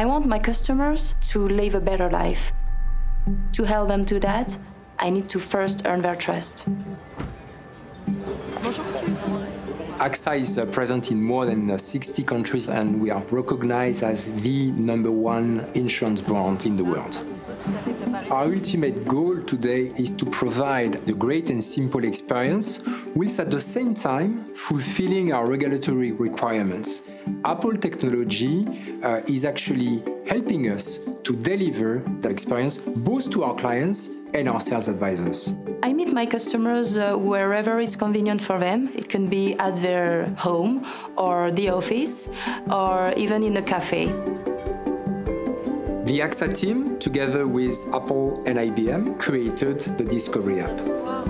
I want my customers to live a better life. To help them do that, I need to first earn their trust. AXA is uh, present in more than uh, 60 countries and we are recognized as the number one insurance brand in the world. Our ultimate goal today is to provide the great and simple experience, whilst at the same time fulfilling our regulatory requirements. Apple technology uh, is actually helping us to deliver that experience both to our clients and our sales advisors. I meet my customers uh, wherever it's convenient for them. It can be at their home or the office or even in a cafe. The AXA team, together with Apple and IBM, created the Discovery app. Euh,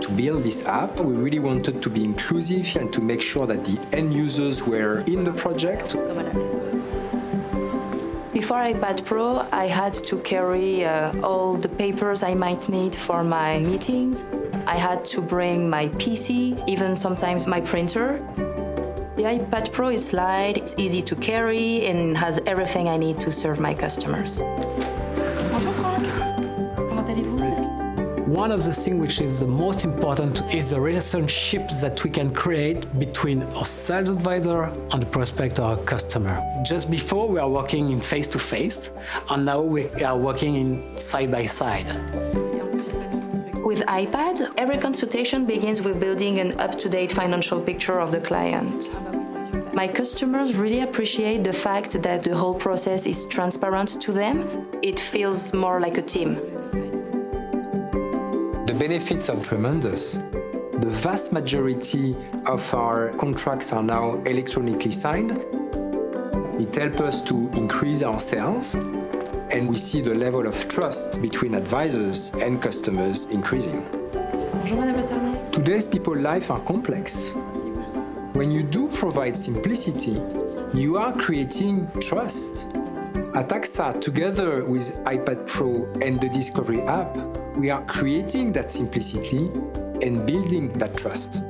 to build this app, we really wanted to be inclusive and to make sure that the end users were in the project. Before iPad Pro, I had to carry uh, all the papers I might need for my meetings. I had to bring my PC, even sometimes my printer. The iPad Pro is light, it's easy to carry, and has everything I need to serve my customers. Bonjour Franck. Comment allez-vous? One of the things which is the most important is the relationship that we can create between our sales advisor and the prospect or customer. Just before we are working in face to face, and now we are working in side by side. With iPad, every consultation begins with building an up to date financial picture of the client. My customers really appreciate the fact that the whole process is transparent to them. It feels more like a team. The benefits are tremendous. The vast majority of our contracts are now electronically signed. It helps us to increase our sales and we see the level of trust between advisors and customers increasing. Bonjour Madame Le Today's people life are complex. When you do provide simplicity, you are creating trust. At AXA, together with iPad Pro and the Discovery app, we are creating that simplicity and building that trust.